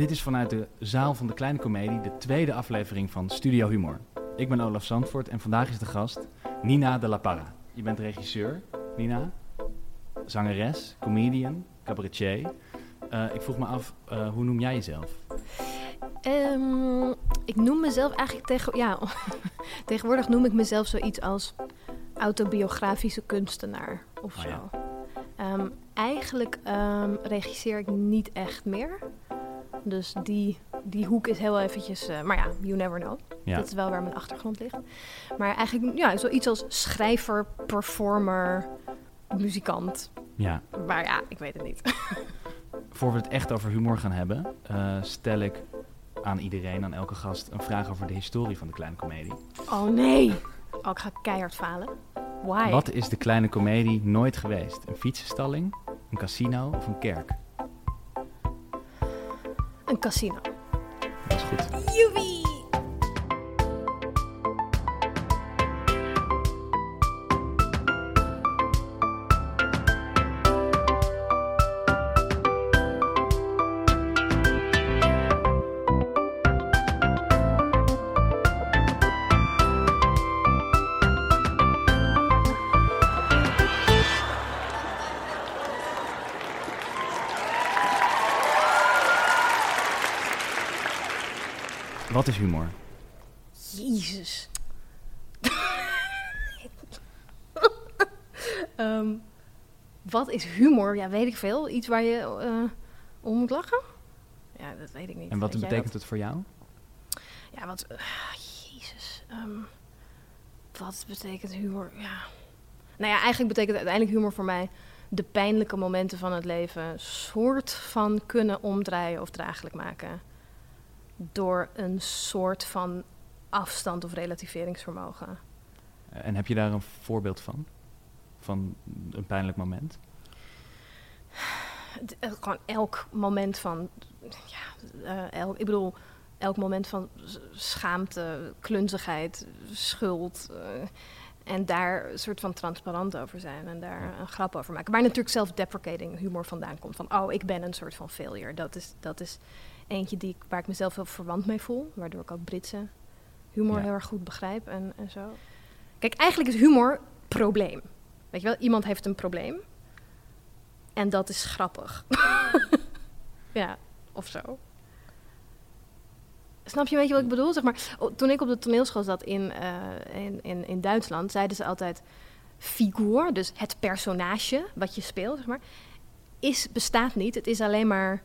Dit is vanuit de zaal van de Kleine Comedie, de tweede aflevering van Studio Humor. Ik ben Olaf Zandvoort en vandaag is de gast Nina de la Parra. Je bent regisseur, Nina, zangeres, comedian, cabaretier. Uh, ik vroeg me af, uh, hoe noem jij jezelf? Um, ik noem mezelf eigenlijk tegen, ja, tegenwoordig noem ik mezelf zoiets als autobiografische kunstenaar of oh, zo. Ja. Um, eigenlijk um, regisseer ik niet echt meer. Dus die, die hoek is heel eventjes... Uh, maar ja, you never know. Ja. Dat is wel waar mijn achtergrond ligt. Maar eigenlijk ja, zoiets als schrijver, performer, muzikant. Ja. Maar ja, ik weet het niet. Voor we het echt over humor gaan hebben, uh, stel ik aan iedereen, aan elke gast, een vraag over de historie van de kleine komedie. Oh nee! Oh, ik ga keihard falen. Why? Wat is de kleine komedie nooit geweest? Een fietsenstalling, een casino of een kerk? Casino. Dat is goed. Joepie! Wat is humor? Jezus. um, wat is humor? Ja, weet ik veel. Iets waar je uh, om moet lachen? Ja, dat weet ik niet. En wat betekent het voor jou? Ja, wat... Uh, jezus. Um, wat betekent humor? Ja. Nou ja, eigenlijk betekent uiteindelijk humor voor mij de pijnlijke momenten van het leven soort van kunnen omdraaien of draaglijk maken door een soort van afstand of relativeringsvermogen. En heb je daar een voorbeeld van? Van een pijnlijk moment? Eh, gewoon elk moment van. Ja, uh, elk, ik bedoel, elk moment van schaamte, klunzigheid, schuld. Uh, en daar een soort van transparant over zijn en daar een grap over maken. Waar natuurlijk self-deprecating humor vandaan komt. Van, oh, ik ben een soort van failure. Dat is, dat is eentje die, waar ik mezelf heel verwant mee voel. Waardoor ik ook Britse humor heel erg goed begrijp en, en zo. Kijk, eigenlijk is humor probleem. Weet je wel, iemand heeft een probleem. En dat is grappig. ja, of zo. Snap je een beetje wat ik bedoel? Zeg maar, toen ik op de toneelschool zat in, uh, in, in, in Duitsland, zeiden ze altijd figuur, dus het personage wat je speelt, zeg maar, is, bestaat niet. Het is alleen maar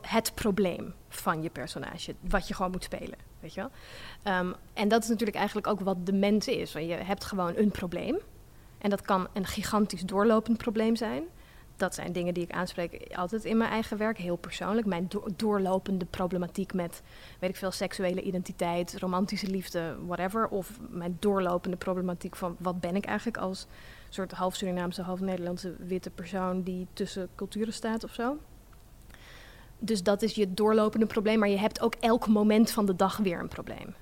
het probleem van je personage, wat je gewoon moet spelen. Weet je wel? Um, en dat is natuurlijk eigenlijk ook wat de mens is. Je hebt gewoon een probleem. En dat kan een gigantisch doorlopend probleem zijn. Dat zijn dingen die ik aanspreek altijd in mijn eigen werk, heel persoonlijk. Mijn doorlopende problematiek met, weet ik veel, seksuele identiteit, romantische liefde, whatever. Of mijn doorlopende problematiek van wat ben ik eigenlijk als soort half Surinaamse, half Nederlandse witte persoon die tussen culturen staat of zo. Dus dat is je doorlopende probleem, maar je hebt ook elk moment van de dag weer een probleem.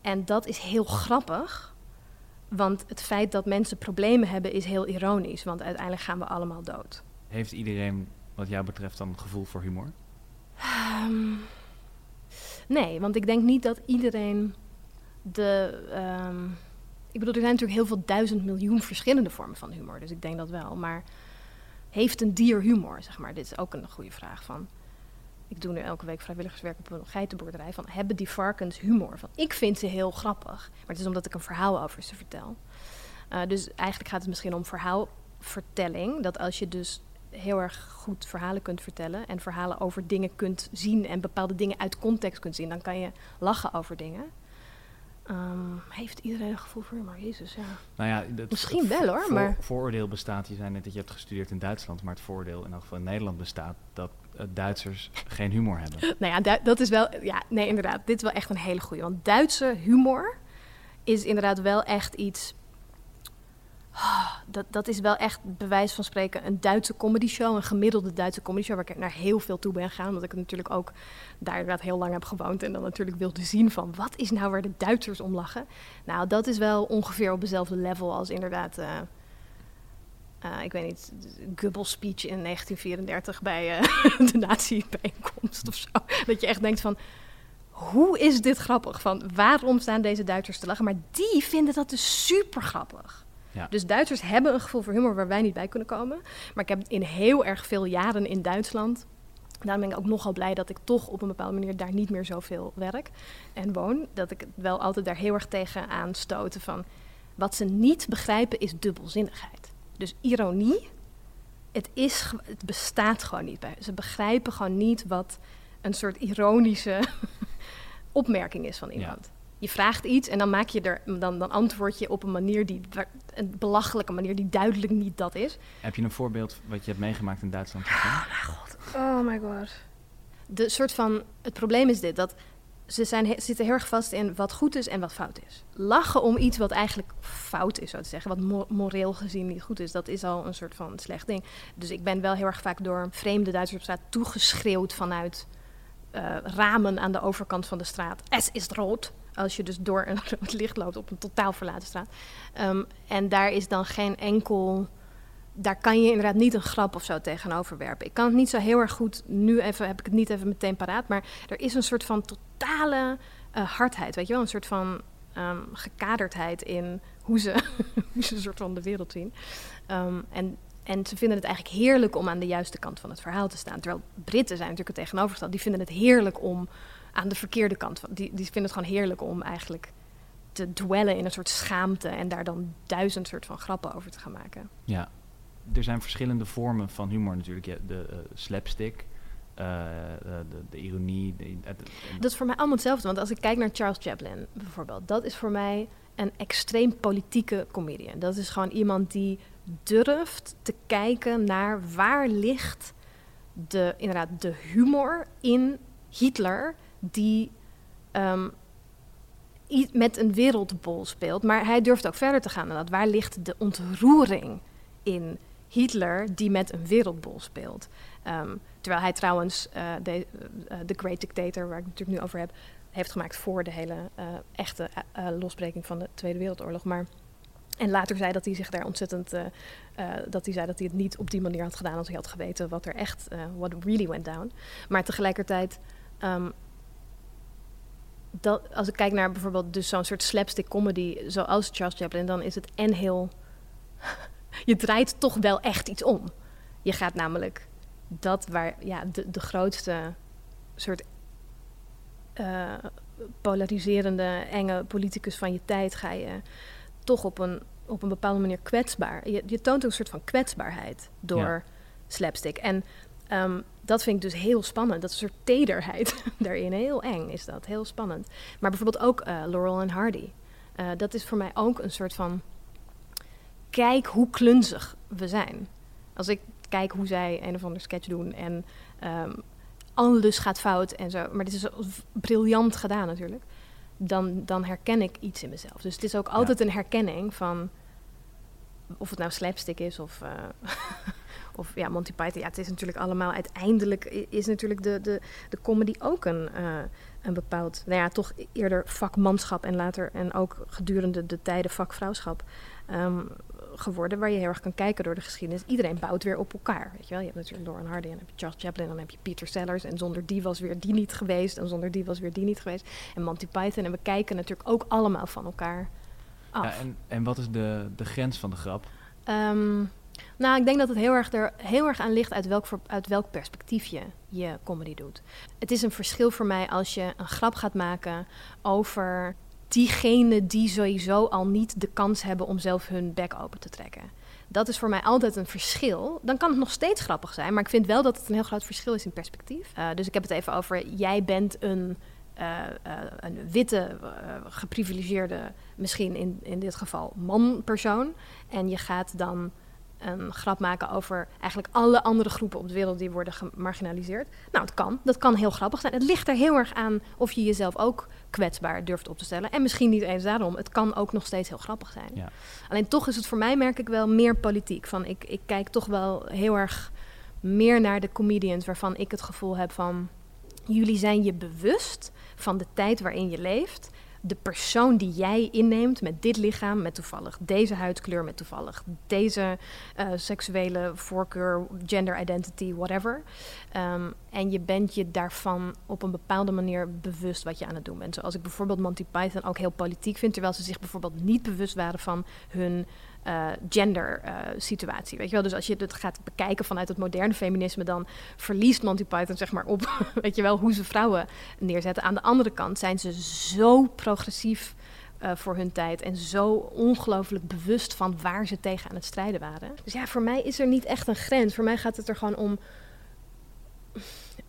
En dat is heel grappig, want het feit dat mensen problemen hebben is heel ironisch, want uiteindelijk gaan we allemaal dood. Heeft iedereen, wat jou betreft, dan gevoel voor humor? Um, nee, want ik denk niet dat iedereen de. Um, ik bedoel, er zijn natuurlijk heel veel duizend miljoen verschillende vormen van humor, dus ik denk dat wel. Maar heeft een dier humor, zeg maar? Dit is ook een goede vraag van ik doe nu elke week vrijwilligerswerk op een geitenboerderij. Van hebben die varkens humor? Van, ik vind ze heel grappig. Maar het is omdat ik een verhaal over ze vertel. Uh, dus eigenlijk gaat het misschien om verhaalvertelling. Dat als je dus heel erg goed verhalen kunt vertellen en verhalen over dingen kunt zien en bepaalde dingen uit context kunt zien, dan kan je lachen over dingen. Um, heeft iedereen een gevoel voor humor? Jezus, ja. Nou ja dat Misschien wel hoor, maar... vooroordeel bestaat, je zei net dat je hebt gestudeerd in Duitsland, maar het voordeel in elk geval in Nederland bestaat dat uh, Duitsers geen humor hebben. nou ja, dat is wel, ja, nee inderdaad, dit is wel echt een hele goede. Want Duitse humor is inderdaad wel echt iets dat, dat is wel echt bewijs van spreken een Duitse comedy show, een gemiddelde Duitse comedy show, waar ik naar heel veel toe ben gegaan, omdat ik natuurlijk ook daar inderdaad heel lang heb gewoond en dan natuurlijk wilde zien van wat is nou waar de Duitsers om lachen. Nou, dat is wel ongeveer op dezelfde level als inderdaad uh, eh, ik weet niet, Goebbels speech in 1934 bij uh, de nazi-bijeenkomst of zo. Dat je echt denkt van, hoe is dit grappig? Van waarom staan deze Duitsers te lachen? Maar die vinden dat dus super grappig. Ja. Dus Duitsers hebben een gevoel voor humor waar wij niet bij kunnen komen. Maar ik heb in heel erg veel jaren in Duitsland. Daarom ben ik ook nogal blij dat ik toch op een bepaalde manier daar niet meer zoveel werk en woon. Dat ik wel altijd daar heel erg tegen aanstoten van. Wat ze niet begrijpen is dubbelzinnigheid. Dus ironie, het, is, het bestaat gewoon niet bij. Ze begrijpen gewoon niet wat een soort ironische opmerking is van iemand. Je vraagt iets en dan maak je er, dan, dan antwoord je op een manier die een belachelijke manier die duidelijk niet dat is. Heb je een voorbeeld wat je hebt meegemaakt in Duitsland? Oh mijn god. Oh my god. De soort van, het probleem is dit, dat ze zijn, zitten heel erg vast in wat goed is en wat fout is. Lachen om iets wat eigenlijk fout is, zo te zeggen, wat moreel gezien niet goed is, dat is al een soort van slecht ding. Dus ik ben wel heel erg vaak door vreemde Duitsers op straat toegeschreeuwd vanuit uh, ramen aan de overkant van de straat. Es is rood. Als je dus door een rood licht loopt op een totaal verlaten straat. Um, en daar is dan geen enkel. Daar kan je inderdaad niet een grap of zo tegenover werpen. Ik kan het niet zo heel erg goed. Nu even, heb ik het niet even meteen paraat. Maar er is een soort van totale uh, hardheid. Weet je wel? Een soort van um, gekaderdheid in hoe ze, hoe ze een soort van de wereld zien. Um, en en ze vinden het eigenlijk heerlijk om aan de juiste kant van het verhaal te staan. Terwijl Britten zijn natuurlijk het tegenovergestelde. Die vinden het heerlijk om aan de verkeerde kant van. Die, die vinden het gewoon heerlijk om eigenlijk te dwellen in een soort schaamte en daar dan duizend soort van grappen over te gaan maken. Ja, er zijn verschillende vormen van humor natuurlijk. Ja, de uh, slapstick, uh, de, de, ironie. De, dat is voor mij allemaal hetzelfde. Want als ik kijk naar Charles Chaplin bijvoorbeeld, dat is voor mij een extreem politieke comedian. Dat is gewoon iemand die durft te kijken naar waar ligt de, inderdaad, de humor in Hitler die um, met een wereldbol speelt. Maar hij durft ook verder te gaan dan dat. Waar ligt de ontroering in Hitler die met een wereldbol speelt? Um, terwijl hij trouwens uh, de, uh, The Great Dictator, waar ik het natuurlijk nu over heb, heeft gemaakt voor de hele echte losbreking van de Tweede Wereldoorlog. Maar en later zei dat hij zich daar ontzettend. Uh, uh, dat hij zei dat hij het niet op die manier had gedaan als hij had geweten wat er echt. Uh, what really went down. Maar tegelijkertijd. Dat, als ik kijk naar bijvoorbeeld dus zo'n soort slapstick comedy zoals Charles Chaplin, dan is het en heel. je draait toch wel echt iets om. Je gaat namelijk dat waar ja, de, de grootste soort polariserende, enge politicus van je tijd ga je toch op een, op een bepaalde manier kwetsbaar. Je, je toont een soort van kwetsbaarheid door slapstick. En um, dat vind ik dus heel spannend. Dat soort tederheid daarin. Heel eng is dat. Heel spannend. Maar bijvoorbeeld ook uh, Laurel en Hardy. Uh, dat is voor mij ook een soort van... Kijk hoe klunzig we zijn. Als ik kijk hoe zij een of ander sketch doen en um, alles gaat fout en zo. Maar dit is briljant gedaan natuurlijk dan, dan herken ik iets in mezelf. Dus het is ook altijd een herkenning van of het nou slapstick is of, uh, of ja, Monty Python. Ja, het is natuurlijk allemaal uiteindelijk is natuurlijk de, de, de comedy ook een, uh, een bepaald, nou ja, toch eerder vakmanschap en later en ook gedurende de tijden vakvrouwschap. Um, geworden waar je heel erg kan kijken door de geschiedenis. Iedereen bouwt weer op elkaar. Weet je wel? Je hebt natuurlijk Lauren Hardy en dan heb je Charles Chaplin, dan heb je Peter Sellers en zonder die was weer die niet geweest en zonder die was weer die niet geweest. En Monty Python en we kijken natuurlijk ook allemaal van elkaar af. Ja, en, en wat is de, de grens van de grap? Um, nou, ik denk dat het heel erg er heel erg aan ligt uit welk, uit welk perspectief je je comedy doet. Het is een verschil voor mij als je een grap gaat maken over diegenen die sowieso al niet de kans hebben om zelf hun bek open te trekken. Dat is voor mij altijd een verschil. Dan kan het nog steeds grappig zijn, maar ik vind wel dat het een heel groot verschil is in perspectief. Uh, dus ik heb het even over: jij bent een, uh, uh, een witte, geprivilegeerde, misschien in, in dit geval man-persoon. En je gaat dan een grap maken over eigenlijk alle andere groepen op de wereld die worden gemarginaliseerd. Nou, het kan. Dat kan heel grappig zijn. Het ligt er heel erg aan of je jezelf ook kwetsbaar durft op te stellen. En misschien niet eens daarom. Het kan ook nog steeds heel grappig zijn. Ja. Alleen toch is het voor mij, merk ik wel, meer politiek. Van ik, ik kijk toch wel heel erg meer naar de comedians waarvan ik het gevoel heb van... jullie zijn je bewust van de tijd waarin je leeft de persoon die jij inneemt met dit lichaam, met toevallig deze huidskleur, met toevallig deze uh, seksuele voorkeur, gender identity, whatever. Um, en je bent je daarvan op een bepaalde manier bewust wat je aan het doen bent. Zoals ik bijvoorbeeld Monty Python ook heel politiek vind, terwijl ze zich bijvoorbeeld niet bewust waren van hun uh, gender uh, situatie. Weet je wel? Dus als je het gaat bekijken vanuit het moderne feminisme, dan verliest Monty Python zeg maar op, weet je wel, hoe ze vrouwen neerzetten. Aan de andere kant zijn ze zo progressief uh, voor hun tijd en zo ongelooflijk bewust van waar ze tegen aan het strijden waren. Dus ja, voor mij is er niet echt een grens. Voor mij gaat het er gewoon om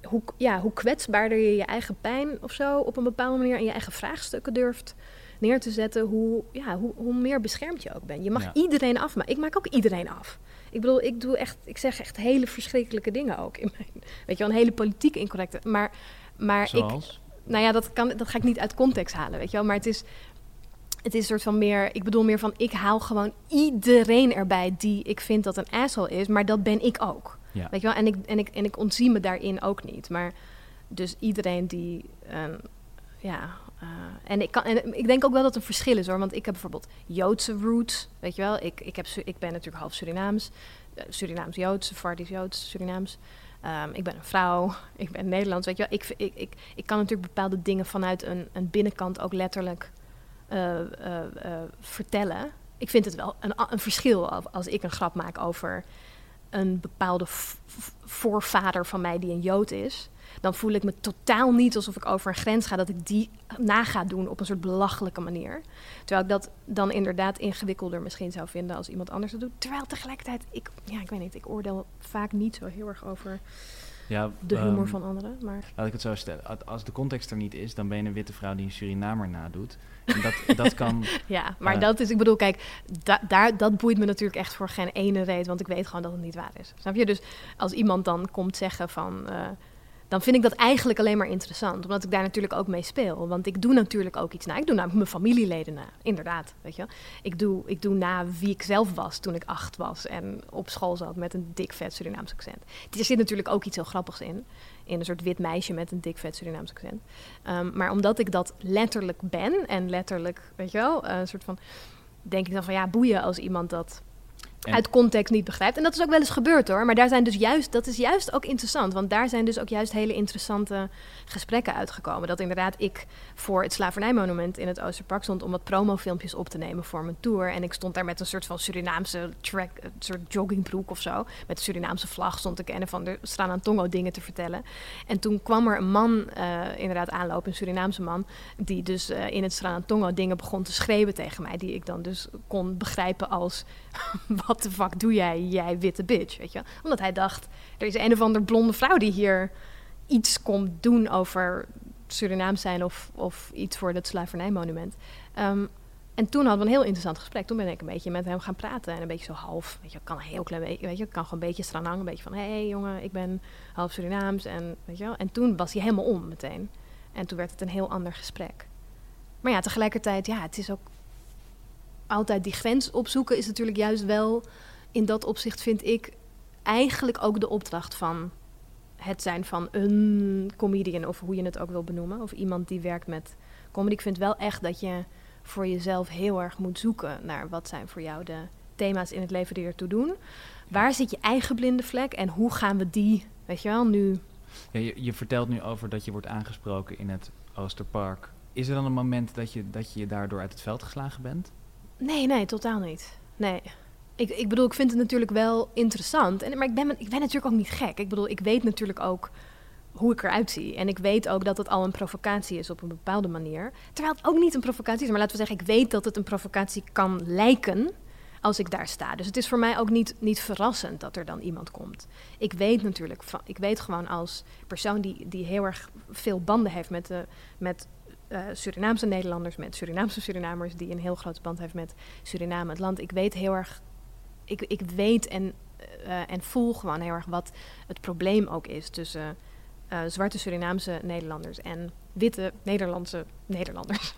hoe, ja, hoe kwetsbaarder je je eigen pijn of zo op een bepaalde manier en je eigen vraagstukken durft neer te zetten, hoe, ja, hoe, hoe meer beschermd je ook bent. Je mag iedereen afmaken. Ik maak ook iedereen af. Ik bedoel, ik doe echt, ik zeg echt hele verschrikkelijke dingen ook. In mijn, weet je wel, een hele politiek incorrecte. Maar, maar Zoals? ik. Nou ja, dat, kan, dat ga ik niet uit context halen, weet je wel. Maar het is, het is een soort van meer, ik bedoel meer van, ik haal gewoon iedereen erbij die ik vind dat een asshole is, maar dat ben ik ook. Ja. Weet je wel, en ik, en, ik, en ik ontzie me daarin ook niet. Maar dus iedereen die, uh, ja, uh, en, ik kan, ik denk ook wel dat er verschil is hoor. Want ik heb bijvoorbeeld Joodse roots, weet je wel. Ik, ik, heb, ik ben natuurlijk half Surinaams. Surinaams-Joods, Sephardisch-Joods, Surinaams. Um, ik ben een vrouw, ik ben Nederlands, weet je wel. Ik, ik, ik, kan natuurlijk bepaalde dingen vanuit een, een binnenkant ook letterlijk uh, vertellen. Ik vind het wel een, een verschil als ik een grap maak over een bepaalde voorvader van mij die een Jood is dan voel ik me totaal niet alsof ik over een grens ga, dat ik die na ga doen op een soort belachelijke manier. Terwijl ik dat dan inderdaad ingewikkelder misschien zou vinden als iemand anders dat doet. Terwijl tegelijkertijd, ik, ja, ik weet niet, ik oordeel vaak niet zo heel erg over ja, de humor um, van anderen. Maar... Laat ik het zo stellen. Als de context er niet is, dan ben je een witte vrouw die een Surinamer nadoet. En dat, dat kan... Ja, maar uh, dat is, ik bedoel, kijk, da, daar, dat boeit me natuurlijk echt voor geen ene reden, want ik weet gewoon dat het niet waar is. Snap je? Dus als iemand dan komt zeggen van... Uh, dan vind ik dat eigenlijk alleen maar interessant. Omdat ik daar natuurlijk ook mee speel. Want ik doe natuurlijk ook iets na. Ik doe namelijk mijn familieleden na. Inderdaad, weet je ik doe, ik doe na wie ik zelf was toen ik acht was... en op school zat met een dik vet Surinaams accent. Er zit natuurlijk ook iets heel grappigs in. In een soort wit meisje met een dik vet Surinaams accent. Um, maar omdat ik dat letterlijk ben... en letterlijk, weet je wel, een soort van... denk ik dan van ja, boeien als iemand dat... Uit context niet begrijpt. En dat is ook wel eens gebeurd hoor. Maar daar zijn dus juist, dat is juist ook interessant. Want daar zijn dus ook juist hele interessante gesprekken uitgekomen. Dat inderdaad ik voor het slavernijmonument in het Oosterpark stond om wat promofilmpjes op te nemen voor mijn tour. En ik stond daar met een soort van Surinaamse track, een soort joggingbroek of zo. Met de Surinaamse vlag stond ik en van de Stranantongo dingen te vertellen. En toen kwam er een man uh, inderdaad aanlopen, een Surinaamse man, die dus uh, in het Stranantongo dingen begon te schreeuwen tegen mij. Die ik dan dus kon begrijpen als wat de fuck doe jij, jij witte bitch, weet je? Omdat hij dacht, er is een of andere blonde vrouw die hier iets komt doen over Surinaams zijn of, of iets voor het slavernijmonument. Um, en toen hadden we een heel interessant gesprek. Toen ben ik een beetje met hem gaan praten. En een beetje zo half, weet je, kan een heel klein beetje, weet je, kan gewoon een beetje stranang. Een beetje van, hé hey, jongen, ik ben half Surinaams. En, weet je wel. en toen was hij helemaal om meteen. En toen werd het een heel ander gesprek. Maar ja, tegelijkertijd, ja, het is ook altijd die grens opzoeken is natuurlijk juist wel in dat opzicht vind ik eigenlijk ook de opdracht van het zijn van een comedian of hoe je het ook wil benoemen of iemand die werkt met comedy. Ik vind wel echt dat je voor jezelf heel erg moet zoeken naar wat zijn voor jou de thema's in het leven die ertoe doen. Waar zit je eigen blinde vlek en hoe gaan we die, weet je wel, nu... Je, je vertelt nu over dat je wordt aangesproken in het Oosterpark. Is er dan een moment dat je, dat je daardoor uit het veld geslagen bent? Nee, nee, totaal niet. Nee. Ik, ik bedoel, ik vind het natuurlijk wel interessant. En, maar ik ben, ik ben natuurlijk ook niet gek. Ik bedoel, ik weet natuurlijk ook hoe ik eruit zie. En ik weet ook dat het al een provocatie is op een bepaalde manier. Terwijl het ook niet een provocatie is. Maar laten we zeggen, ik weet dat het een provocatie kan lijken als ik daar sta. Dus het is voor mij ook niet, niet verrassend dat er dan iemand komt. Ik weet natuurlijk, van, ik weet gewoon als persoon die, die heel erg veel banden heeft met, de, met uh, Surinaamse Nederlanders, met Surinaamse Surinamers, die een heel grote band heeft met Suriname, het land. Ik weet heel erg, ik, ik weet en, uh, en voel gewoon heel erg wat het probleem ook is tussen uh, zwarte Surinaamse Nederlanders en witte Nederlandse Nederlanders.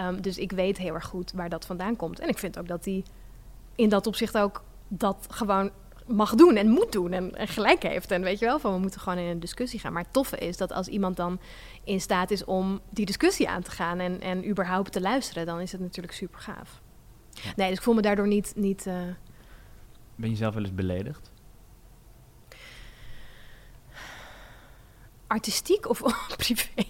um, dus ik weet heel erg goed waar dat vandaan komt. En ik vind ook dat die in dat opzicht ook dat gewoon mag doen en moet doen en, en, gelijk heeft. En weet je wel, van we moeten gewoon in een discussie gaan. Maar het toffe is dat als iemand dan in staat is om die discussie aan te gaan en, en überhaupt te luisteren, dan is het natuurlijk super gaaf. Nee, dus ik voel me daardoor niet. niet uh... Ben je zelf wel eens beledigd? Artistiek of privé?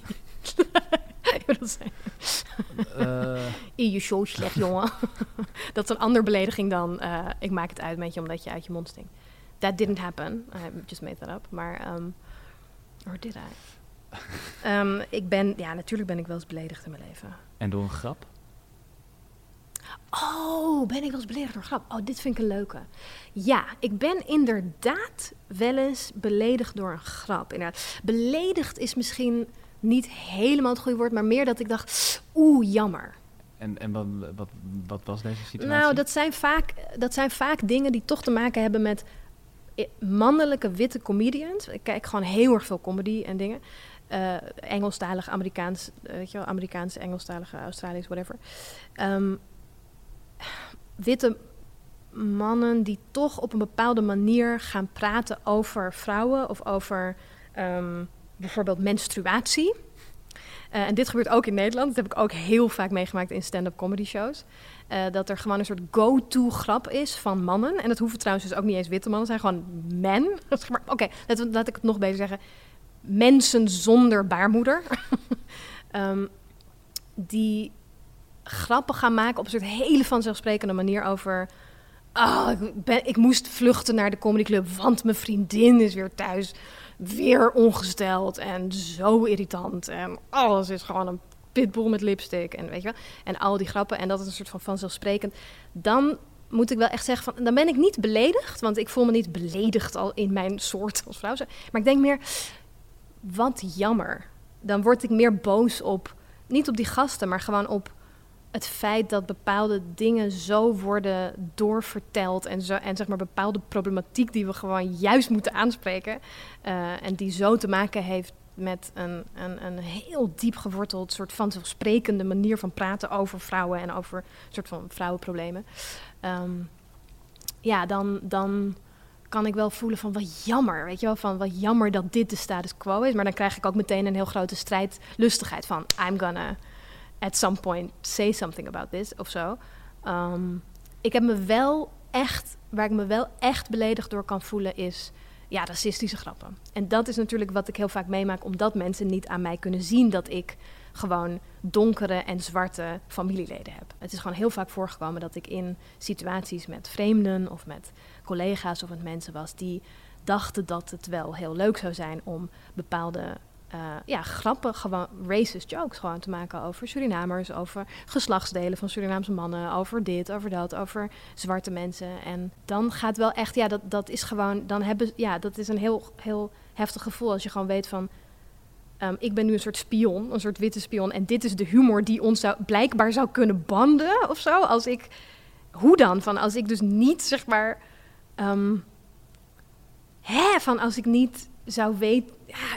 uh. In je show slecht, jongen. dat is een andere belediging dan... Uh, ik maak het uit met je omdat je uit je mond stinkt. That didn't happen. I just made that up. Maar... Um, or did I? um, ik ben... Ja, natuurlijk ben ik wel eens beledigd in mijn leven. En door een grap? Oh, ben ik wel eens beledigd door een grap? Oh, dit vind ik een leuke. Ja, ik ben inderdaad wel eens beledigd door een grap. Inderdaad. Beledigd is misschien niet helemaal het goede woord, maar meer dat ik dacht, oeh, jammer. En, en wat, wat, wat was deze situatie? Nou, dat zijn, vaak, dat zijn vaak dingen die toch te maken hebben met mannelijke witte comedians. Ik kijk gewoon heel erg veel comedy en dingen. Uh, Engelstalig, Amerikaans, weet je wel, Amerikaans, Engelstalige, Australisch, whatever. Ehm, witte mannen die toch op een bepaalde manier gaan praten over vrouwen of over ehm, bijvoorbeeld menstruatie. Uh, en dit gebeurt ook in Nederland. Dat heb ik ook heel vaak meegemaakt in stand-up comedy shows. Uh, dat er gewoon een soort go-to grap is van mannen. En dat hoeven trouwens dus ook niet eens witte mannen zijn, gewoon men. Oké, laat, ik het nog beter zeggen. Mensen zonder baarmoeder. um, die grappen gaan maken op een soort hele vanzelfsprekende manier over... Oh, ik, ben, ik moest vluchten naar de comedyclub, want mijn vriendin is weer thuis weer ongesteld en zo irritant. En alles is gewoon een pitbull met lipstick en weet je wel. En al die grappen en dat is een soort van vanzelfsprekend. Dan moet ik wel echt zeggen van, dan ben ik niet beledigd, want ik voel me niet beledigd al in mijn soort als vrouw. Maar ik denk meer, wat jammer. Dan word ik meer boos op, niet op die gasten, maar gewoon op het feit dat bepaalde dingen zo worden doorverteld en, zo, en zeg maar bepaalde problematiek die we gewoon juist moeten aanspreken uh, en die zo te maken heeft met een, een, een heel diep geworteld soort vanzelfsprekende manier van praten over vrouwen en over soort van vrouwenproblemen. Um, ja, dan, dan kan ik wel voelen van wat jammer, weet je wel, van wat jammer dat dit de status quo is. Maar dan krijg ik ook meteen een heel grote strijdlustigheid van I'm gonna at some point say something about this of zo. Um, ik heb me wel echt, waar ik me wel echt beledigd door kan voelen, is ja, racistische grappen. En dat is natuurlijk wat ik heel vaak meemaak, omdat mensen niet aan mij kunnen zien dat ik gewoon donkere en zwarte familieleden heb. Het is gewoon heel vaak voorgekomen dat ik in situaties met vreemden of met collega's of met mensen was die dachten dat het wel heel leuk zou zijn om bepaalde uh, ja, grappig, gewoon racist jokes gewoon te maken over Surinamers, over geslachtsdelen van Surinaamse mannen, over dit, over dat, over zwarte mensen. En dan gaat wel echt, ja, dat, dat is gewoon, dan hebben, ja, dat is een heel, heel heftig gevoel als je gewoon weet van, um, ik ben nu een soort spion, een soort witte spion, en dit is de humor die ons zou, blijkbaar zou kunnen banden of zo. Als ik, hoe dan? Van als ik dus niet, zeg maar, um, hè, van als ik niet zou weten,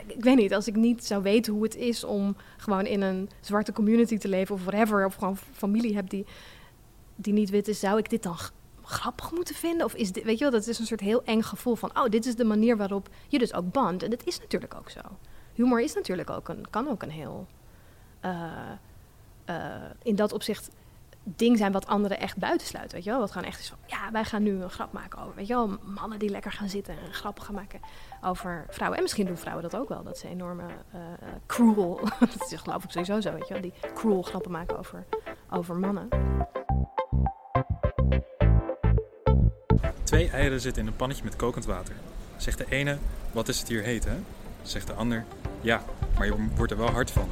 ik weet niet, als ik niet zou weten hoe het is om gewoon in een zwarte community te leven of whatever, of gewoon familie heb die, die niet wit is, zou ik dit dan grappig moeten vinden? Of is dit, weet je wel, dat is een soort heel eng gevoel van, oh, dit is de manier waarop je dus ook band. En dat is natuurlijk ook zo. Humor is natuurlijk ook een, kan ook een heel, uh, uh, in dat opzicht ding zijn wat anderen echt buitensluiten, weet je wel? Wat gewoon echt is van, ja, wij gaan nu een grap maken over, weet je wel, mannen die lekker gaan zitten en grappen gaan maken over vrouwen. En misschien doen vrouwen dat ook wel, dat ze enorme uh, cruel, dat is geloof ik sowieso zo, weet je wel, die cruel grappen maken over, over mannen. Twee eieren zitten in een pannetje met kokend water. Zegt de ene, wat is het hier heet, hè? Zegt de ander, ja, maar je wordt er wel hard van.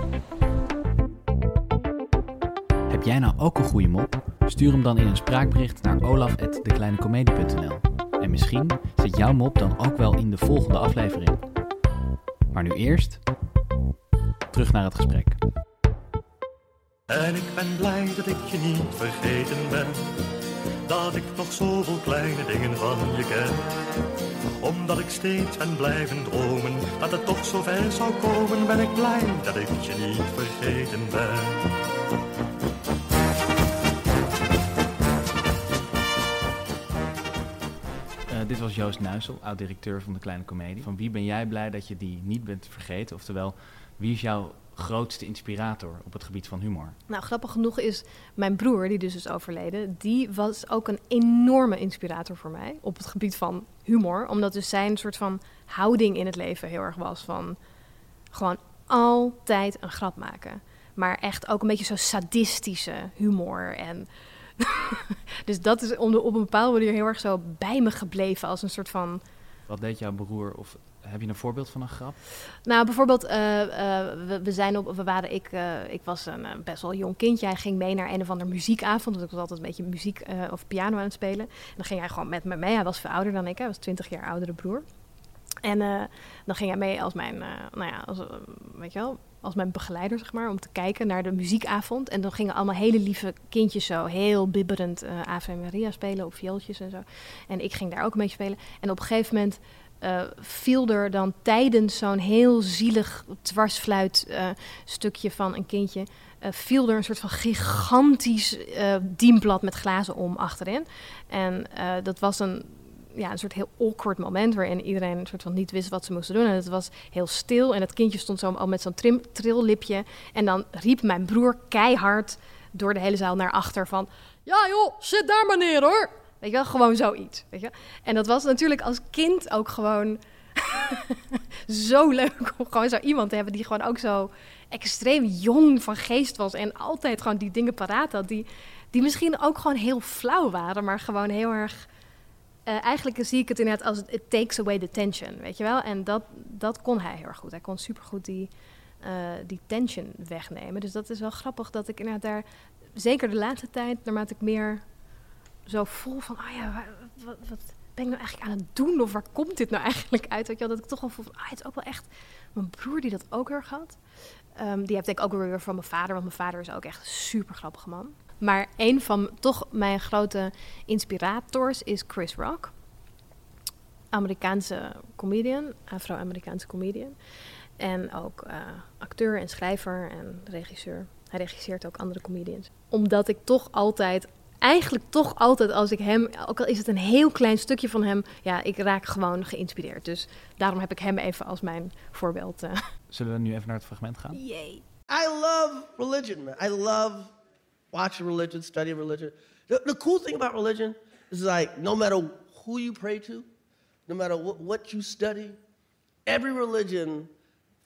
Jij nou ook een goede mop? Stuur hem dan in een spraakbericht naar olaf.dekleinecomedie.nl En misschien zit jouw mop dan ook wel in de volgende aflevering. Maar nu eerst terug naar het gesprek. En ik ben blij dat ik je niet vergeten ben. Dat ik nog zoveel kleine dingen van je ken. Omdat ik steeds ben blijven dromen dat het toch zo ver zou komen, ben ik blij dat ik je niet vergeten ben. Dit was Joost Nuisel, oud-directeur van de Kleine Comedie. Van wie ben jij blij dat je die niet bent vergeten? Oftewel, wie is jouw grootste inspirator op het gebied van humor? Nou, grappig genoeg is mijn broer, die dus is overleden, die was ook een enorme inspirator voor mij op het gebied van humor. Omdat dus zijn soort van houding in het leven heel erg was van gewoon altijd een grap maken. Maar echt ook een beetje zo sadistische humor. En dus dat is op een bepaalde manier heel erg zo bij me gebleven als een soort van. Wat deed jouw broer of heb je een voorbeeld van een grap? Nou, bijvoorbeeld, uh, uh, we, we, zijn op, we waren, ik, uh, ik was een best wel jong kindje. Hij ging mee naar een of andere muziekavond. Want ik was altijd een beetje muziek of piano aan het spelen. En dan ging hij gewoon met me mee. Hij was veel ouder dan ik. Hij was 20 jaar oudere broer. En dan ging hij mee als mijn, nou ja, als, weet je wel, als mijn begeleider, zeg maar, om te kijken naar de muziekavond. En dan gingen allemaal hele lieve kindjes zo heel bibberend uh, Ave Maria spelen op viooltjes en zo. En ik ging daar ook beetje spelen. En op een gegeven moment uh, viel er dan tijdens zo'n heel zielig dwarsfluit uh, stukje van een kindje... viel er een soort van gigantisch dienblad met glazen om achterin. En dat was een ja, een soort heel awkward moment waarin iedereen een soort van niet wist wat ze moesten doen. En het was heel stil en het kindje stond zo al met zo'n trillipje. En dan riep mijn broer keihard door de hele zaal naar achter van... Ja joh, zit daar maar neer hoor. Weet je wel, gewoon zoiets. Weet je? En dat was natuurlijk als kind ook gewoon zo leuk om gewoon zo iemand te hebben die gewoon ook zo extreem jong van geest was en altijd gewoon die dingen paraat had die, die misschien ook gewoon heel flauw waren, maar gewoon heel erg uh, eigenlijk zie ik het inderdaad als it takes away the tension, weet je wel? En dat, dat kon hij heel erg goed. Hij kon supergoed die, uh, die tension wegnemen. Dus dat is wel grappig dat ik inderdaad daar, zeker de laatste tijd, naarmate ik meer zo voel van, oh ja, wat, wat, ben ik nou eigenlijk aan het doen? Of waar komt dit nou eigenlijk uit? Weet je dat ik toch wel voel van, ah, het is ook wel echt mijn broer die dat ook weer had. Um, die heb ik ook weer van mijn vader, want mijn vader is ook echt een super grappige man. Maar een van toch mijn grote inspirators is Chris Rock. Amerikaanse comedian, Afro-Amerikaanse comedian. En ook uh, acteur en schrijver en regisseur. Hij regisseert ook andere comedians. Omdat ik toch altijd, eigenlijk toch altijd als ik hem, ook al is het een heel klein stukje van hem, ja, ik raak gewoon geïnspireerd. Dus daarom heb ik hem even als mijn voorbeeld. Uh. Zullen we nu even naar het fragment gaan? Yay. I love religion, man. I love watching religion, study religion. The, the, cool thing about religion is like no matter who you pray to, no matter what, what you study, every religion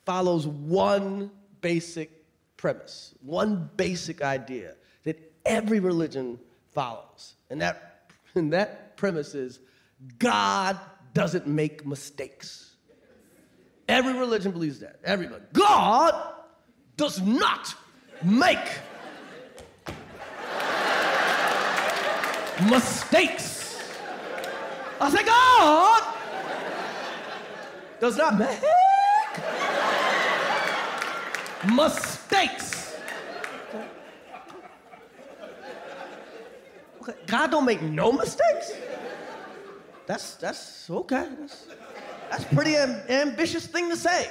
follows one basic premise, one basic idea that every religion follows. And that, and that premise is God doesn't make mistakes. Every religion believes that. Everybody. God does not make mistakes. I say, God does not make mistakes. Okay. God don't make no mistakes. That's that's okay. That's that's pretty am- ambitious thing to say.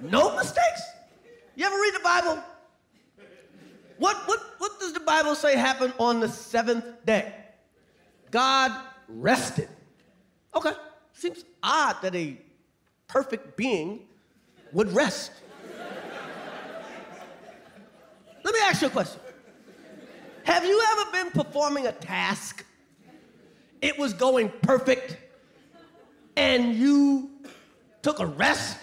No mistakes. You ever read the Bible? What, what, what does the Bible say happened on the seventh day? God rested. Okay, seems odd that a perfect being would rest. Let me ask you a question. Have you ever been performing a task? It was going perfect, and you took a rest?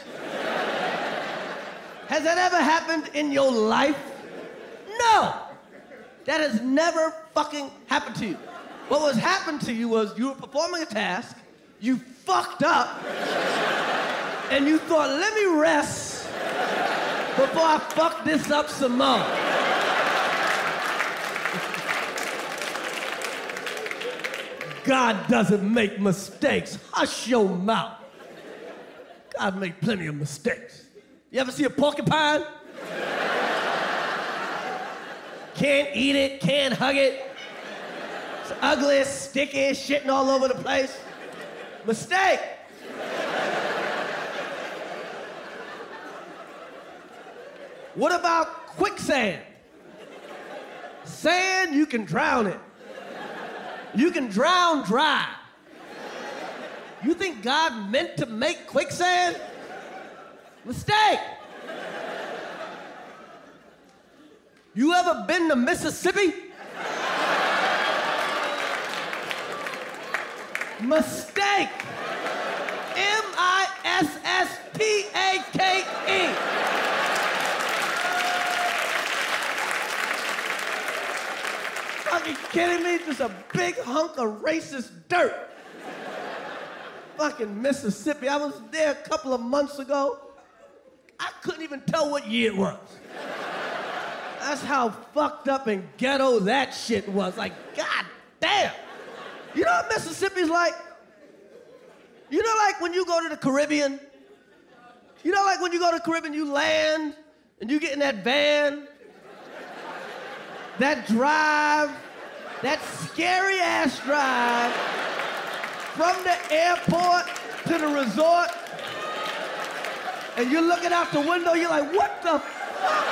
Has that ever happened in your life? No! That has never fucking happened to you. What was happened to you was you were performing a task, you fucked up, and you thought, let me rest before I fuck this up some more. God doesn't make mistakes. Hush your mouth. God made plenty of mistakes. You ever see a porcupine? Can't eat it, can't hug it. It's ugly, sticky, shitting all over the place. Mistake. What about quicksand? Sand, you can drown it. You can drown dry. You think God meant to make quicksand? Mistake. You ever been to Mississippi? Mistake. M I S S T A K E. Fucking kidding me? Just a big hunk of racist dirt. Fucking Mississippi. I was there a couple of months ago. I couldn't even tell what year it was. That's how fucked up and ghetto that shit was. Like, god damn. You know what Mississippi's like? You know, like when you go to the Caribbean? You know, like when you go to the Caribbean, you land and you get in that van, that drive, that scary ass drive from the airport to the resort, and you're looking out the window, you're like, what the fuck?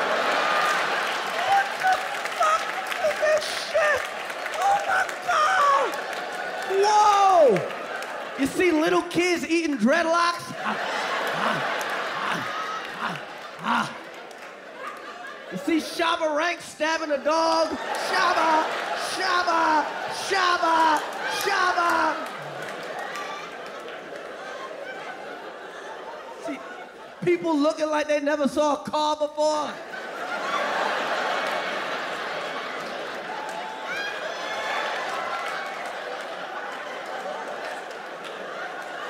What the fuck is this shit? Oh my God! Whoa! You see little kids eating dreadlocks? You see Shabba Rank stabbing a dog? Shabba, Shabba, Shabba, Shabba. See, people looking like they never saw a car before.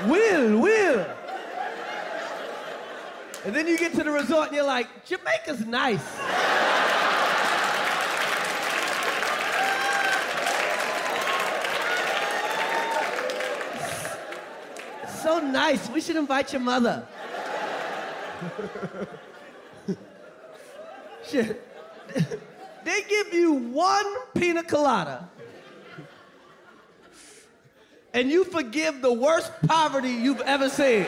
Will, Will. And then you get to the resort and you're like, Jamaica's nice. so nice. We should invite your mother. Shit. They give you one pina colada and you forgive the worst poverty you've ever seen.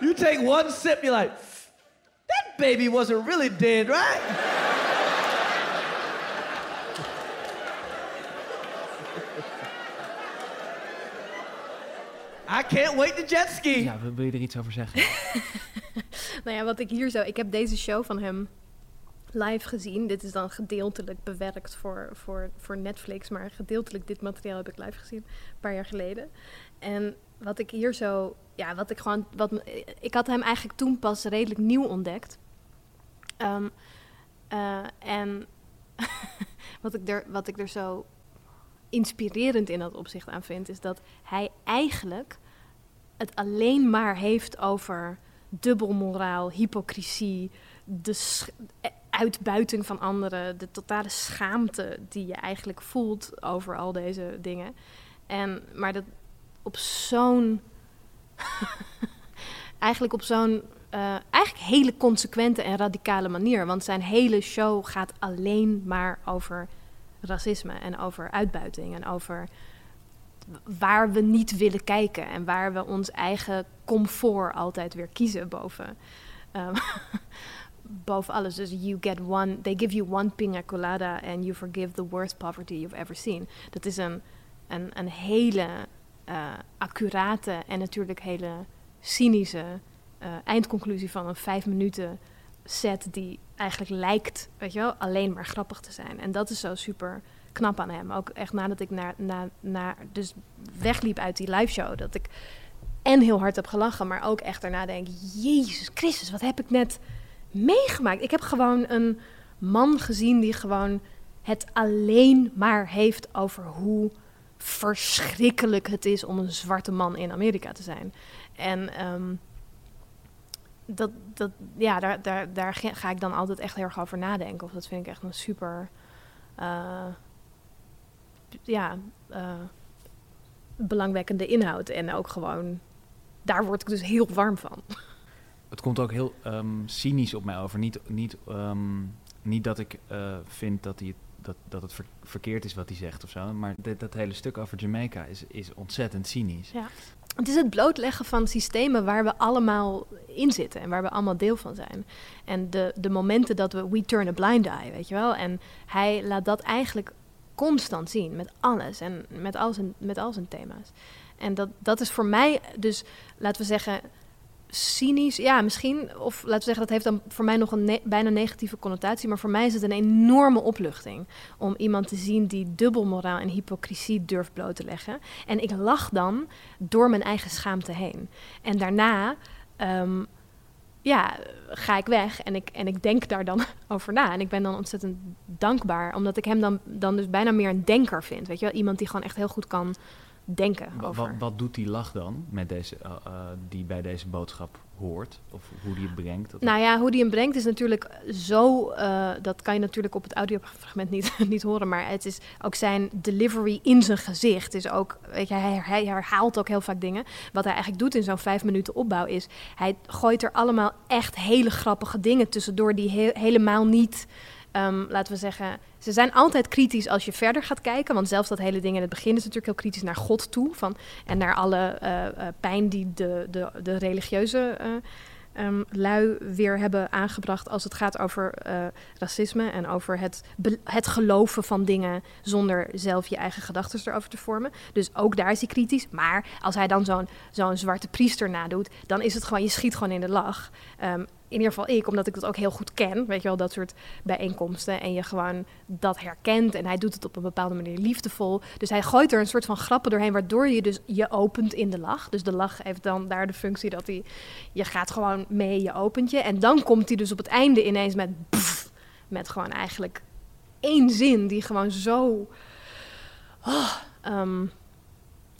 you take one sip, you're like, that baby wasn't really dead, right? I can't wait to jet ski. Ja, wil je er iets over zeggen? nou ja, wat ik hier zo... Ik heb deze show van hem live gezien. Dit is dan gedeeltelijk bewerkt voor, voor, voor Netflix, maar gedeeltelijk dit materiaal heb ik live gezien, een paar jaar geleden. En wat ik hier zo, ja, wat ik gewoon, wat, ik had hem eigenlijk toen pas redelijk nieuw ontdekt. Ehm, eh, en wat, ik er, wat ik er zo inspirerend in dat opzicht aan vind, is dat hij eigenlijk het alleen maar heeft over dubbelmoraal, hypocrisie, de uitbuiting van anderen, de totale schaamte die je eigenlijk voelt over al deze dingen. En, maar dat op zo'n. eigenlijk op zo'n. Uh, eigenlijk hele consequente en radicale manier. Want zijn hele show gaat alleen maar over racisme en over uitbuiting en over waar we niet willen kijken en waar we ons eigen comfort altijd weer kiezen boven. Um, boven alles. Dus you get one, they give you one pina colada and you forgive the worst poverty you've ever seen. Dat is een, een, een hele uh, accurate en natuurlijk hele cynische uh, eindconclusie van een vijf minuten set die eigenlijk lijkt, weet je wel, alleen maar grappig te zijn. En dat is zo super knap aan hem. Ook echt nadat ik naar, naar, naar dus wegliep uit die live show, dat ik en heel hard heb gelachen, maar ook echt daarna denk, Jezus Christus, wat heb ik net meegemaakt. Ik heb gewoon een man gezien die gewoon het alleen maar heeft over hoe verschrikkelijk het is om een zwarte man in Amerika te zijn. En um, dat, dat, ja, daar, daar, daar ga ik dan altijd echt heel erg over nadenken. Of dat vind ik echt een super. Uh, ja, uh, belangwekkende inhoud. En ook gewoon. Daar word ik dus heel warm van het komt ook heel um, cynisch op mij over. Niet, niet, um, niet dat ik uh, vind dat, hij, dat, dat het ver, verkeerd is wat hij zegt of zo. Maar dat hele stuk over Jamaica is, is ontzettend cynisch. Ja. Het is het blootleggen van systemen waar we allemaal in zitten en waar we allemaal deel van zijn. En de, de momenten dat we we turn a blind eye, weet je wel. En hij laat dat eigenlijk constant zien met alles en met al zijn, met al zijn thema's. En dat, dat is voor mij dus, laten we zeggen, cynisch. Ja, misschien. Of laten we zeggen, dat heeft dan voor mij nog een bijna negatieve connotatie. Maar voor mij is het een enorme opluchting om iemand te zien die dubbelmoraal en hypocrisie durft bloot te leggen. En ik lach dan door mijn eigen schaamte heen. En daarna. ehm, ja, ga ik weg en ik, en ik denk daar dan over na. En ik ben dan ontzettend dankbaar, omdat ik hem dan, dan dus bijna meer een denker vind. Weet je wel? Iemand die gewoon echt heel goed kan denken over. Wat, wat doet die lach dan met deze, eh, eh, die bij deze boodschap hoort? Of hoe die het brengt? Dat- Nou ja, hoe die hem brengt is natuurlijk zo. eh, dat kan je natuurlijk op het audiofragment niet, niet horen. Maar het is ook zijn delivery in zijn gezicht. Is ook, weet je, hij, hij herhaalt ook heel vaak dingen. Wat hij eigenlijk doet in zo'n vijf minuten opbouw is. Hij gooit er allemaal echt hele grappige dingen tussendoor. die he- helemaal niet. Ehm, laten we zeggen, ze zijn altijd kritisch als je verder gaat kijken. Want zelfs dat hele ding in het begin is natuurlijk heel kritisch naar God toe. Van, en naar alle eh, eh, pijn die de, de, de religieuze eh, ehm, lui weer hebben aangebracht als het gaat over racisme en over het, het geloven van dingen zonder zelf je eigen gedachten erover te vormen. Dus ook daar is hij kritisch. Maar als hij dan zo'n zo'n zwarte priester nadoet, dan is het gewoon, je schiet gewoon in de lach. Ehm, in ieder geval ik, omdat ik dat ook heel goed ken, weet je wel, dat soort bijeenkomsten. En je gewoon dat herkent en hij doet het op een bepaalde manier liefdevol. Dus hij gooit er een soort van grappen doorheen, waardoor je dus je opent in de lach. Dus de lach heeft dan daar de functie dat hij, je gaat gewoon mee, je opent je. En dan komt hij dus op het einde ineens met, met gewoon eigenlijk één zin die gewoon zo... Oh, ehm,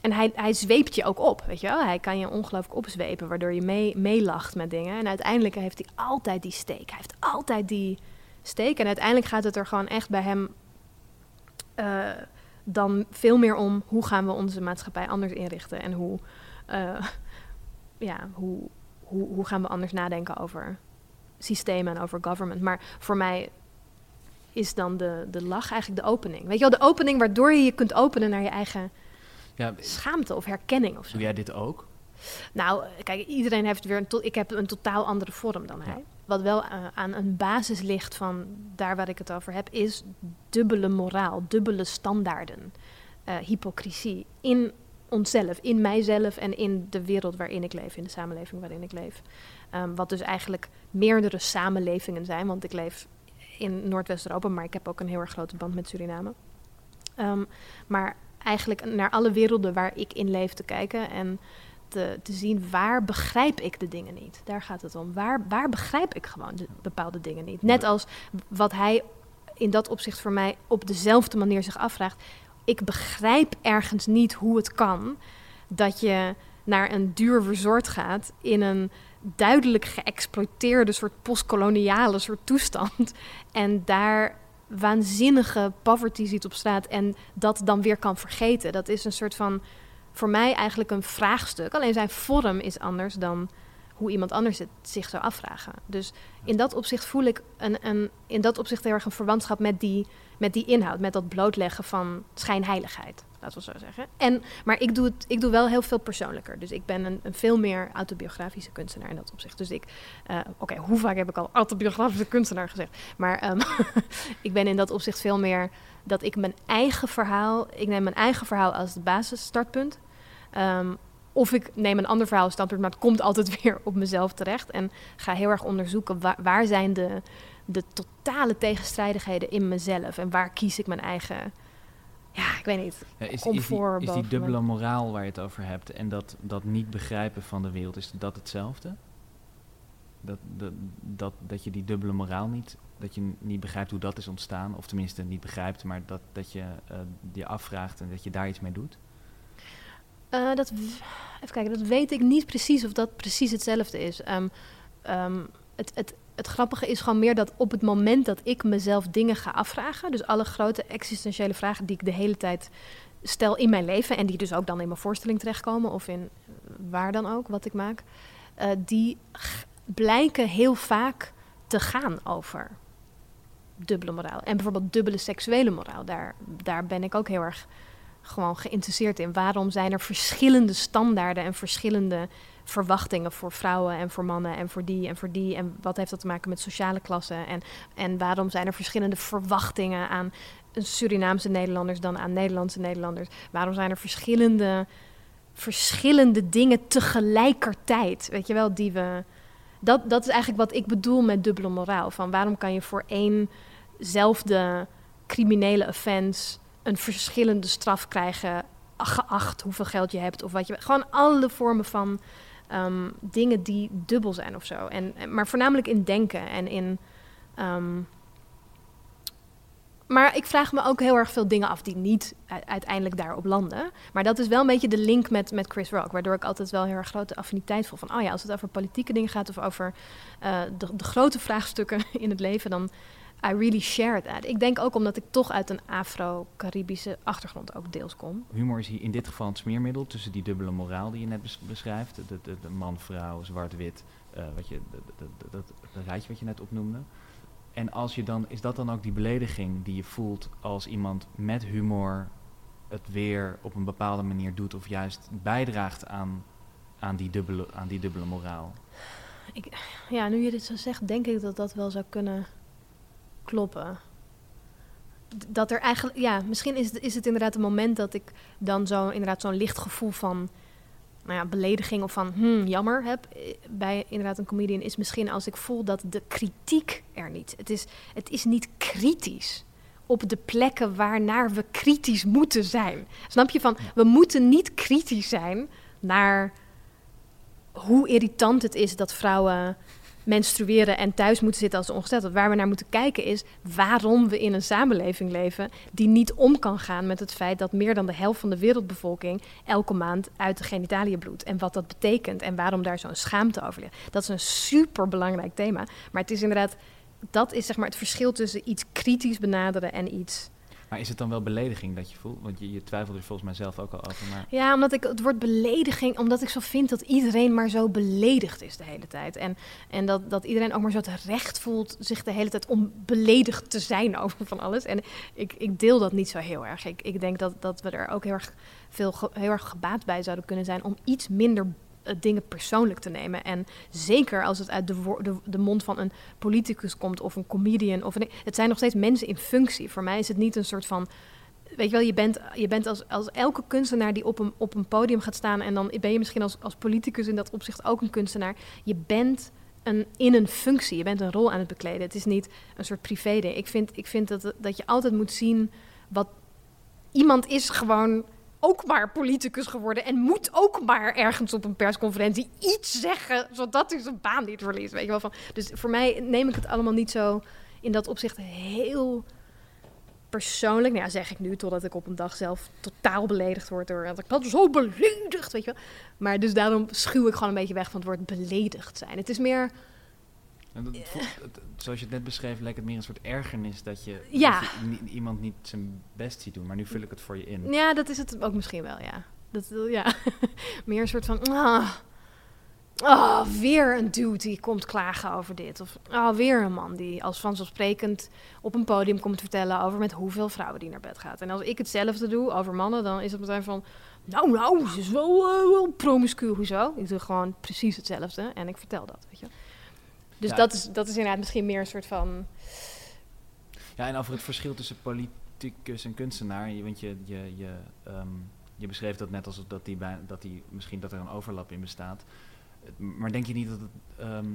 en hij, hij zweept je ook op, weet je wel. Hij kan je ongelooflijk opzwepen, waardoor je mee, meelacht met dingen. En uiteindelijk heeft hij altijd die steek. Hij heeft altijd die steek. En uiteindelijk gaat het er gewoon echt bij hem eh, dan veel meer om... hoe gaan we onze maatschappij anders inrichten? En hoe, eh, ja, hoe, hoe, hoe gaan we anders nadenken over systemen en over government? Maar voor mij is dan de, de lach eigenlijk de opening. Weet je wel, de opening waardoor je je kunt openen naar je eigen ja, schaamte of herkenning of zo. doe jij dit ook? Nou, kijk, iedereen heeft weer een to- ik heb een totaal andere vorm dan hij. Wat wel eh, aan een basis ligt van daar waar ik het over heb, is dubbele moraal, dubbele standaarden, eh, hypocrisie in onszelf, in mijzelf en in de wereld waarin ik leef, in de samenleving waarin ik leef. Ehm, wat dus eigenlijk meerdere samenlevingen zijn, want ik leef in Noordwest-Europa, maar ik heb ook een heel erg grote band met Suriname. Ehm, maar eigenlijk naar alle werelden waar ik in leef te kijken en te, te zien waar begrijp ik de dingen niet. Daar gaat het om. Waar, waar begrijp ik gewoon de bepaalde dingen niet. Net als wat hij in dat opzicht voor mij op dezelfde manier zich afvraagt. Ik begrijp ergens niet hoe het kan dat je naar een duur resort gaat in een duidelijk geëxploiteerde soort postkoloniale soort toestand en daar waanzinnige poverty ziet op straat en dat dan weer kan vergeten. Dat is een soort van voor mij eigenlijk een vraagstuk. Alleen zijn vorm is anders dan hoe iemand anders het zich zou afvragen. Dus in dat opzicht voel ik een, een, in dat opzicht heel erg een verwantschap met die, met die inhoud, met dat blootleggen van schijnheiligheid, laten we zo zeggen. En, maar ik doe, het, ik doe wel heel veel persoonlijker. Dus ik ben een, een veel meer autobiografische kunstenaar in dat opzicht. Dus ik, eh, oké, hoe vaak heb ik al autobiografische kunstenaar gezegd? Maar ehm, ik ben in dat opzicht veel meer dat ik mijn eigen verhaal, ik neem mijn eigen verhaal als het basisstartpunt. Ehm, of ik neem een ander verhaal als standpunt, maar het komt altijd weer op mezelf terecht. En ga heel erg onderzoeken waar, waar zijn de, de totale tegenstrijdigheden in mezelf. En waar kies ik mijn eigen, ja, ik weet niet. Ja, is, is, die, is die dubbele moraal waar je het over hebt en dat, dat niet begrijpen van de wereld, is dat hetzelfde? Dat, dat, dat, dat je die dubbele moraal niet, dat je niet begrijpt hoe dat is ontstaan, of tenminste niet begrijpt, maar dat, dat je eh, je afvraagt en dat je daar iets mee doet? Eh, dat, even kijken, dat weet ik niet precies of dat precies hetzelfde is. Ehm, ehm, het, het, het grappige is gewoon meer dat op het moment dat ik mezelf dingen ga afvragen, dus alle grote existentiële vragen die ik de hele tijd stel in mijn leven en die dus ook dan in mijn voorstelling terechtkomen of in waar dan ook wat ik maak, eh, die blijken heel vaak te gaan over dubbele moraal. En bijvoorbeeld dubbele seksuele moraal, daar, daar ben ik ook heel erg gewoon geïnteresseerd in. Waarom zijn er verschillende standaarden en verschillende verwachtingen voor vrouwen en voor mannen en voor die en voor die? En wat heeft dat te maken met sociale klassen? En, en waarom zijn er verschillende verwachtingen aan Surinaamse Nederlanders dan aan Nederlandse Nederlanders? Waarom zijn er verschillende, verschillende dingen tegelijkertijd? Weet je wel, die we. Dat, dat is eigenlijk wat ik bedoel met dubbele moraal. Van waarom kan je voor éénzelfde criminele offense een verschillende straf krijgen, geacht hoeveel geld je hebt of wat je. Gewoon alle vormen van ehm, dingen die dubbel zijn of zo. En, maar voornamelijk in denken en in. ehm, maar ik vraag me ook heel erg veel dingen af die niet uiteindelijk daarop landen. Maar dat is wel een beetje de link met, met Chris Rock. Waardoor ik altijd wel heel erg grote affiniteit voel. Van, oh ja, als het over politieke dingen gaat of over eh, de, de grote vraagstukken in het leven, dan I really share that. Ik denk ook omdat ik toch uit een Afro-Caribische achtergrond ook deels kom. Humor is hier in dit geval een smeermiddel tussen die dubbele moraal die je net bes- beschrijft. De, de, de man, vrouw, zwart-wit, eh, wat je, dat dat rijtje wat je net opnoemde. En als je dan, is dat dan ook die belediging die je voelt als iemand met humor het weer op een bepaalde manier doet of juist bijdraagt aan, aan, die, dubbele, aan die dubbele moraal? Ja, nu je dit zo zegt, denk ik dat dat wel zou kunnen kloppen. Dat er eigenlijk, ja, misschien is het, is het inderdaad een moment dat ik dan zo, inderdaad zo'n licht gevoel van, nou ja, belediging of van, hmm, jammer heb eh, bij inderdaad een comedian, is misschien als ik voel dat de kritiek er niet. Het is, het is niet kritisch op de plekken waarnaar we kritisch moeten zijn. Snap je van, we moeten niet kritisch zijn naar hoe irritant het is dat vrouwen menstrueren en thuis moeten zitten als ongesteld. Waar we naar moeten kijken is waarom we in een samenleving leven die niet om kan gaan met het feit dat meer dan de helft van de wereldbevolking elke maand uit de genitaliën bloedt. En wat dat betekent en waarom daar zo'n schaamte over ligt. Dat is een super belangrijk thema. Maar het is inderdaad, dat is zeg maar het verschil tussen iets kritisch benaderen en iets. Maar is het dan wel belediging dat je voelt? Want je, je twijfelt er volgens mij zelf ook al over. Maar Ja, omdat ik het woord belediging, omdat ik zo vind dat iedereen maar zo beledigd is de hele tijd. En, en dat, dat iedereen ook maar zo het recht voelt zich de hele tijd om beledigd te zijn over van alles. En ik, ik deel dat niet zo heel erg. Ik, ik denk dat, dat we er ook heel erg, veel, heel erg gebaat bij zouden kunnen zijn om iets minder dingen persoonlijk te nemen. En zeker als het uit de, de, mond van een politicus komt of een comedian. Of het zijn nog steeds mensen in functie. Voor mij is het niet een soort van Weet je wel, je bent, je bent als, als elke kunstenaar die op een, op een podium gaat staan... en dan ben je misschien als, als politicus in dat opzicht ook een kunstenaar. Je bent een, in een functie, je bent een rol aan het bekleden. Het is niet een soort privé ding. Ik vind, ik vind dat, dat je altijd moet zien wat... Iemand is gewoon ook maar politicus geworden... en moet ook maar ergens op een persconferentie iets zeggen... zodat hij zijn baan niet verliest, weet je wel. Van. Dus voor mij neem ik het allemaal niet zo in dat opzicht heel persoonlijk, nou ja, zeg ik nu, totdat ik op een dag zelf totaal beledigd word door dat ik dat zo beledigd, weet je wel. Maar dus daarom schuw ik gewoon een beetje weg van het woord beledigd zijn. Het is meer, En dat het- zoals je het net beschreef, lijkt het meer een soort ergernis dat je, Ja. dat je ni- iemand niet zijn best ziet doen. Maar nu vul ik het voor je in. ja, dat is het ook misschien wel, ja. Dat, ja, meer een soort van, ah, ah, weer een dude die komt klagen over dit. Of ah, weer een man die als vanzelfsprekend op een podium komt vertellen over met hoeveel vrouwen die naar bed gaat. En als ik hetzelfde doe over mannen, dan is het meteen van, nou, nou, ze is wel, eh, wel promiscuur, hoezo? Ik doe gewoon precies hetzelfde en ik vertel dat, weet je. Dus Ja. dat, is, dat is inderdaad misschien meer een soort van... Ja, en over het verschil tussen politicus en kunstenaar. Je, want je, je, je, ehm, je beschreef dat net alsof dat die, bij, dat die misschien dat er een overlap in bestaat. Maar denk je niet dat het, ehm,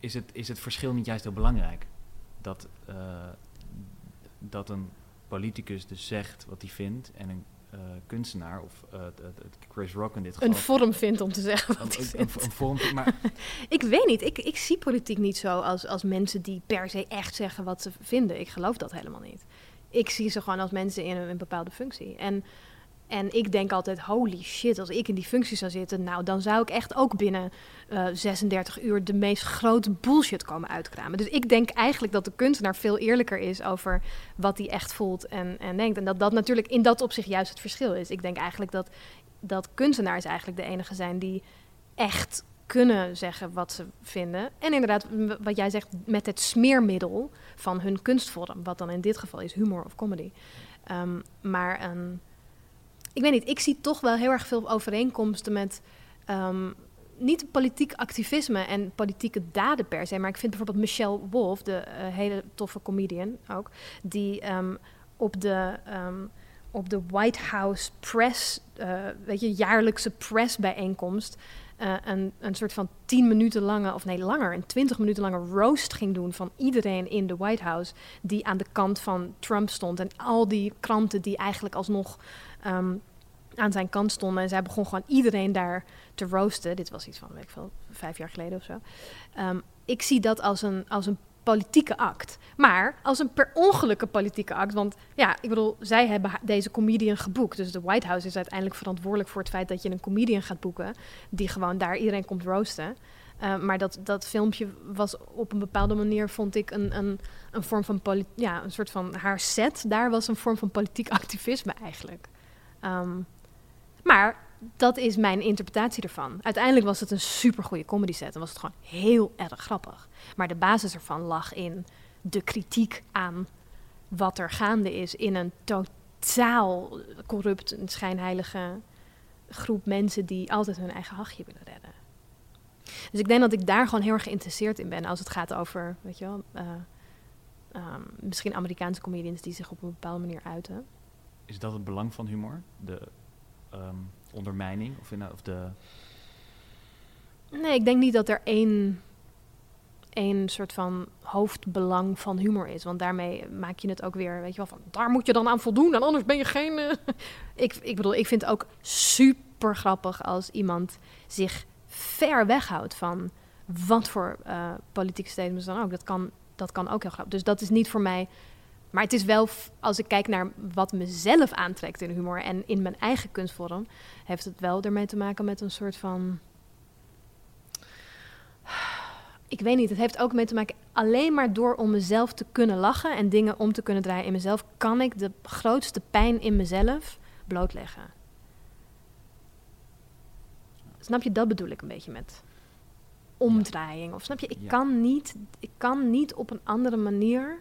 is het is het verschil niet juist heel belangrijk? Dat, eh, dat een politicus dus zegt wat hij vindt en een eh, kunstenaar, of eh, Chris Rock in dit geval. een vorm vindt om te zeggen een, wat hij een, vindt. een vorm, maar Ik weet niet. Ik, ik zie politiek niet zo als, als mensen die per se echt zeggen wat ze vinden. Ik geloof dat helemaal niet. Ik zie ze gewoon als mensen in een, een bepaalde functie. En, en ik denk altijd, holy shit, als ik in die functie zou zitten... nou, dan zou ik echt ook binnen eh, 36 uur de meest grote bullshit komen uitkramen. Dus ik denk eigenlijk dat de kunstenaar veel eerlijker is over wat hij echt voelt en, en denkt. En dat dat natuurlijk in dat opzicht juist het verschil is. Ik denk eigenlijk dat, dat kunstenaars eigenlijk de enige zijn die echt kunnen zeggen wat ze vinden. En inderdaad, wat jij zegt, met het smeermiddel van hun kunstvorm, wat dan in dit geval is humor of comedy. Ehm, maar ehm, ik weet niet, ik zie toch wel heel erg veel overeenkomsten met ehm, niet politiek activisme en politieke daden per se, maar ik vind bijvoorbeeld Michelle Wolf, de eh, hele toffe comedian ook, die ehm, op de, ehm, op de White House press, eh, weet je, jaarlijkse pressbijeenkomst. eh een, een soort van 10 minuten lange, of nee, langer, een 20 minuten lange roast ging doen van iedereen in de White House die aan de kant van Trump stond. En al die kranten die eigenlijk alsnog ehm, aan zijn kant stonden. En zij begon gewoon iedereen daar te roosten. Dit was iets van, weet ik veel, vijf jaar geleden of zo. Ehm, ik zie dat als een, als een politieke act. Maar als een per ongelukke politieke act. Want ja, ik bedoel, zij hebben deze comedian geboekt. Dus de White House is uiteindelijk verantwoordelijk voor het feit dat je een comedian gaat boeken. Die gewoon daar iedereen komt roosten. Uh, maar dat, dat filmpje was op een bepaalde manier, vond ik, een, een, een vorm van ja, een soort van haar set. Daar was een vorm van politiek activisme eigenlijk. Um, maar dat is mijn interpretatie ervan. Uiteindelijk was het een supergoeie comedy set en was het gewoon heel erg grappig. Maar de basis ervan lag in de kritiek aan wat er gaande is in een totaal corrupt en schijnheilige groep mensen die altijd hun eigen hachje willen redden. Dus ik denk dat ik daar gewoon heel erg geïnteresseerd in ben als het gaat over, weet je wel, uh, um, misschien Amerikaanse comedians die zich op een bepaalde manier uiten. Is dat het belang van humor? De um, ondermijning of, in, of de. Nee, ik denk niet dat er één, één soort van hoofdbelang van humor is. Want daarmee maak je het ook weer, weet je wel, van daar moet je dan aan voldoen en anders ben je geen. Uh... ik, ik bedoel, ik vind het ook super grappig als iemand zich ver weghoudt van wat voor uh, politieke statements dan ook. Dat kan, dat kan ook heel grappig. Dus dat is niet voor mij. Maar het is wel, als ik kijk naar wat mezelf aantrekt in humor en in mijn eigen kunstvorm, heeft het wel ermee te maken met een soort van. Ik weet niet, het heeft ook mee te maken. Alleen maar door om mezelf te kunnen lachen en dingen om te kunnen draaien in mezelf, kan ik de grootste pijn in mezelf blootleggen. Snap je, dat bedoel ik een beetje met omdraaiing. Of snap je, ik, Ja. kan, niet, ik kan niet op een andere manier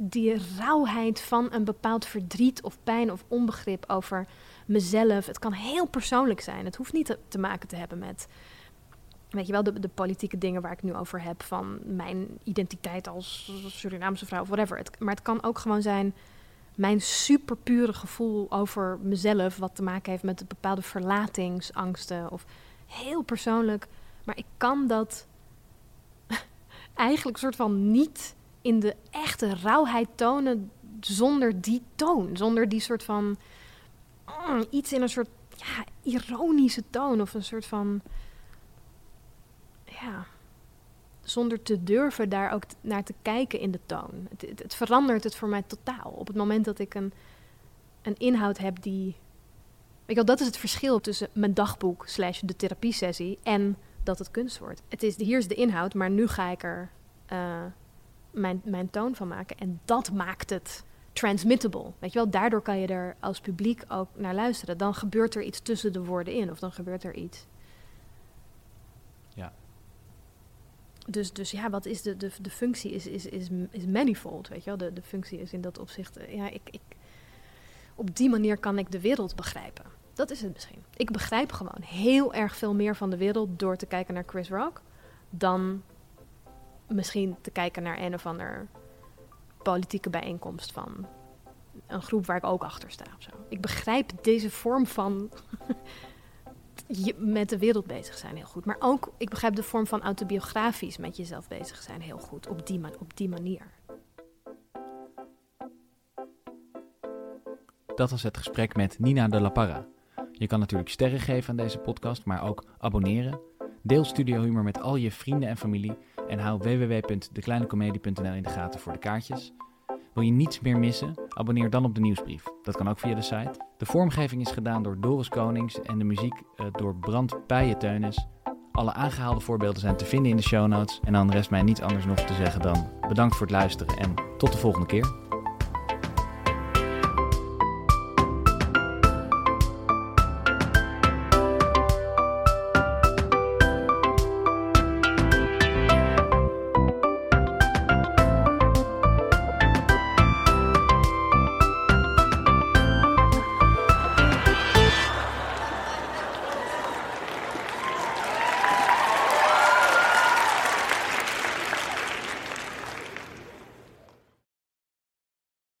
die rauwheid van een bepaald verdriet of pijn of onbegrip over mezelf. Het kan heel persoonlijk zijn. Het hoeft niet te, maken te hebben met, weet je wel, de, de politieke dingen waar ik nu over heb. Van mijn identiteit als Surinaamse vrouw of whatever. Maar het kan ook gewoon zijn mijn superpure gevoel over mezelf. Wat te maken heeft met bepaalde verlatingsangsten. Of heel persoonlijk. Maar ik kan dat eigenlijk soort van niet in de echte rauwheid tonen zonder die toon. Zonder die soort van mm, iets in een soort ja, ironische toon of een soort van ja, zonder te durven daar ook naar te kijken in de toon. Het, het, verandert het voor mij totaal. Op het moment dat ik een, een inhoud heb die. Je wel, dat is het verschil tussen mijn dagboek slash de therapiesessie en dat het kunst wordt. Het is, hier is de inhoud, maar nu ga ik er uh, mijn, mijn toon van maken. En dat maakt het transmittable. Weet je wel, daardoor kan je er als publiek ook naar luisteren. Dan gebeurt er iets tussen de woorden in, of dan gebeurt er iets. Ja. Dus, dus ja, wat is de, de, de functie? Is, is, is, is manifold, weet je wel. De, de functie is in dat opzicht... eh, Ja, ik, ik, op die manier kan ik de wereld begrijpen. Dat is het misschien. Ik begrijp gewoon heel erg veel meer van de wereld door te kijken naar Chris Rock... dan misschien te kijken naar een of ander politieke bijeenkomst van een groep waar ik ook achter sta. Ik begrijp deze vorm van met de wereld bezig zijn heel goed. Maar ook, ik begrijp de vorm van autobiografisch met jezelf bezig zijn heel goed. Op die, ma- op die manier. Dat was het gesprek met Nina de La Parra. Je kan natuurlijk sterren geven aan deze podcast, maar ook abonneren. Deel Studio Humor met al je vrienden en familie en hou www.dekleinecomedie.nl in de gaten voor de kaartjes. Wil je niets meer missen? Abonneer dan op de nieuwsbrief. Dat kan ook via de site. De vormgeving is gedaan door Doris Konings en de muziek eh, door Brand Pijeteunis. Alle aangehaalde voorbeelden zijn te vinden in de show notes. En dan rest mij niets anders nog te zeggen dan bedankt voor het luisteren en tot de volgende keer.